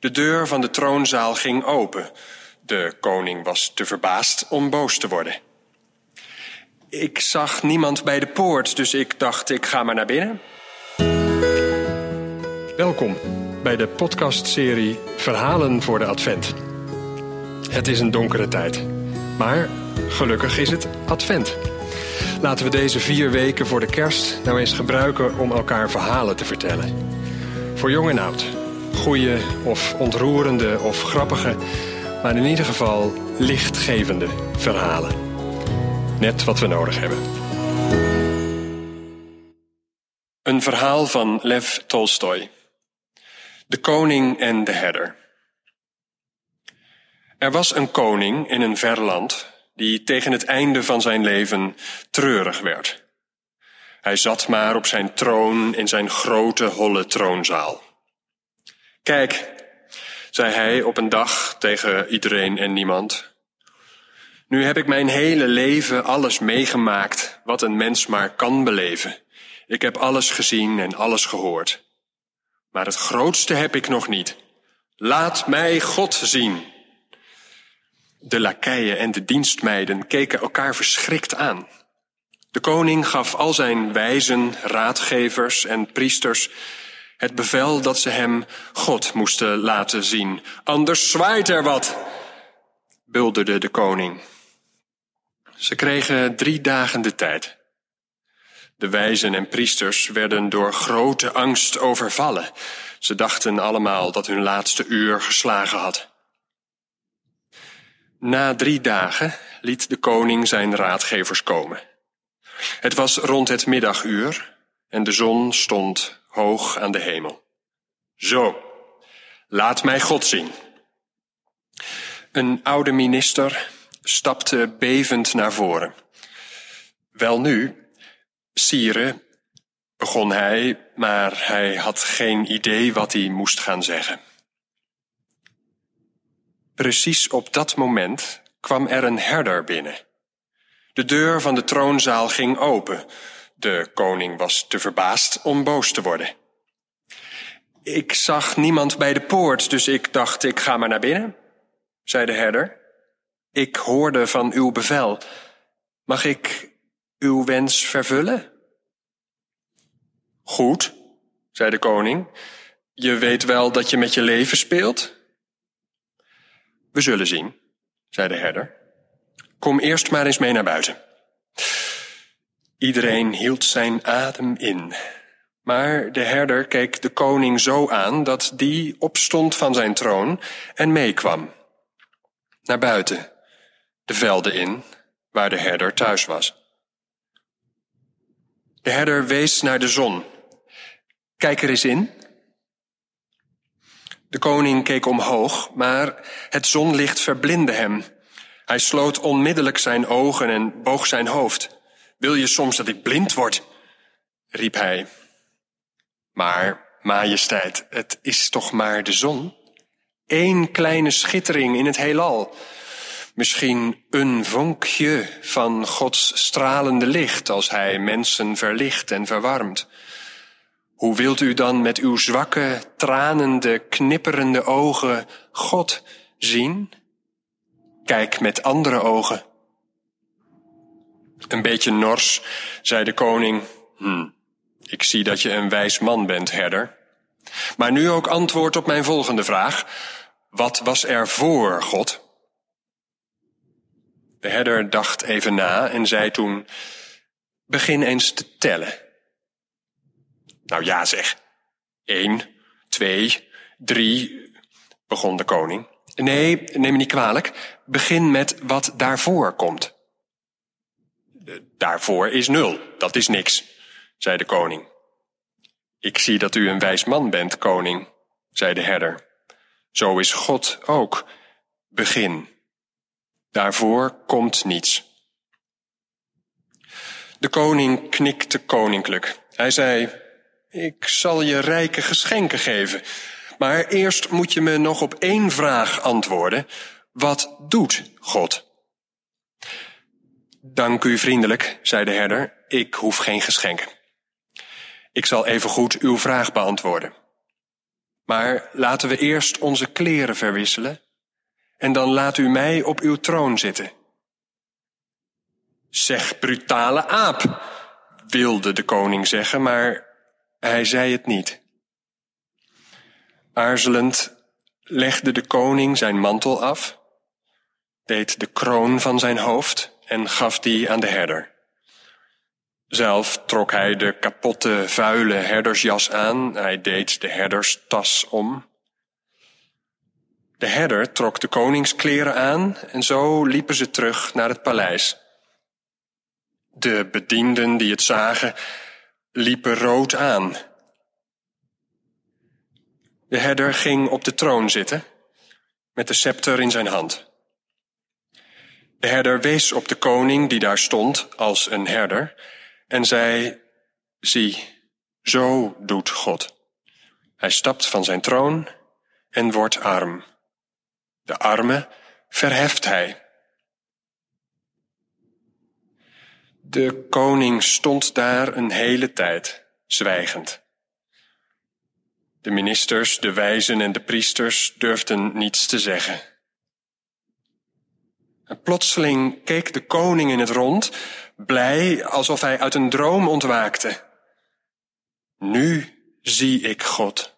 De deur van de troonzaal ging open. De koning was te verbaasd om boos te worden. Ik zag niemand bij de poort, dus ik dacht ik ga maar naar binnen. Welkom bij de podcastserie Verhalen voor de Advent. Het is een donkere tijd, maar gelukkig is het Advent. Laten we deze vier weken voor de kerst nou eens gebruiken om elkaar verhalen te vertellen. Voor jong en oud. Of ontroerende of grappige, maar in ieder geval lichtgevende verhalen. Net wat we nodig hebben. Een verhaal van Lev Tolstoy. De koning en de herder. Er was een koning in een ver land die tegen het einde van zijn leven treurig werd. Hij zat maar op zijn troon in zijn grote holle troonzaal. Kijk, zei hij op een dag tegen iedereen en niemand. Nu heb ik mijn hele leven alles meegemaakt wat een mens maar kan beleven. Ik heb alles gezien en alles gehoord. Maar het grootste heb ik nog niet. Laat mij God zien. De lakeien en de dienstmeiden keken elkaar verschrikt aan. De koning gaf al zijn wijzen, raadgevers en priesters het bevel dat ze hem God moesten laten zien. Anders zwaait er wat, bulderde de koning. Ze kregen drie dagen de tijd. De wijzen en priesters werden door grote angst overvallen. Ze dachten allemaal dat hun laatste uur geslagen had. Na drie dagen liet de koning zijn raadgevers komen. Het was rond het middaguur en de zon stond hoog aan de hemel. Zo, laat mij God zien. Een oude minister stapte bevend naar voren. Welnu, sire, begon hij, maar hij had geen idee wat hij moest gaan zeggen. Precies op dat moment kwam er een herder binnen. De deur van de troonzaal ging open. De koning was te verbaasd om boos te worden. Ik zag niemand bij de poort, dus ik dacht ik ga maar naar binnen, zei de herder. Ik hoorde van uw bevel. Mag ik uw wens vervullen? Goed, zei de koning. Je weet wel dat je met je leven speelt? We zullen zien, zei de herder. Kom eerst maar eens mee naar buiten. Iedereen hield zijn adem in. Maar de herder keek de koning zo aan dat die opstond van zijn troon en meekwam. Naar buiten, de velden in, waar de herder thuis was. De herder wees naar de zon. Kijk er eens in, de koning keek omhoog, maar het zonlicht verblindde hem. Hij sloot onmiddellijk zijn ogen en boog zijn hoofd. Wil je soms dat ik blind word? riep hij. Maar, majesteit, het is toch maar de zon? Eén kleine schittering in het heelal. Misschien een vonkje van Gods stralende licht als hij mensen verlicht en verwarmt. Hoe wilt u dan met uw zwakke, tranende, knipperende ogen God zien? Kijk met andere ogen. Een beetje nors, zei de koning. Hm, ik zie dat je een wijs man bent, herder. Maar nu ook antwoord op mijn volgende vraag. Wat was er voor God? De herder dacht even na en zei toen, begin eens te tellen. Nou ja zeg. Eén, twee, drie, begon de koning. Nee, neem me niet kwalijk. Begin met wat daarvoor komt. Daarvoor is nul, dat is niks, zei de koning. Ik zie dat u een wijs man bent, koning, zei de herder. Zo is God ook. Begin. Daarvoor komt niets. De koning knikte koninklijk. Hij zei, ik zal je rijke geschenken geven. Maar eerst moet je me nog op één vraag antwoorden. Wat doet God? Dank u vriendelijk, zei de herder. Ik hoef geen geschenken. Ik zal even goed uw vraag beantwoorden. Maar laten we eerst onze kleren verwisselen en dan laat u mij op uw troon zitten. Zeg, brutale aap, wilde de koning zeggen, maar hij zei het niet. Aarzelend legde de koning zijn mantel af, deed de kroon van zijn hoofd en gaf die aan de herder. Zelf trok hij de kapotte, vuile herdersjas aan. Hij deed de herderstas om. De herder trok de koningskleren aan en zo liepen ze terug naar het paleis. De bedienden die het zagen, liepen rood aan. De herder ging op de troon zitten, met de scepter in zijn hand. De herder wees op de koning die daar stond als een herder en zei, zie, zo doet God. Hij stapt van zijn troon en wordt arm. De arme verheft hij. De koning stond daar een hele tijd, zwijgend. De ministers, de wijzen en de priesters durfden niets te zeggen. Plotseling keek de koning in het rond, blij alsof hij uit een droom ontwaakte. Nu zie ik God.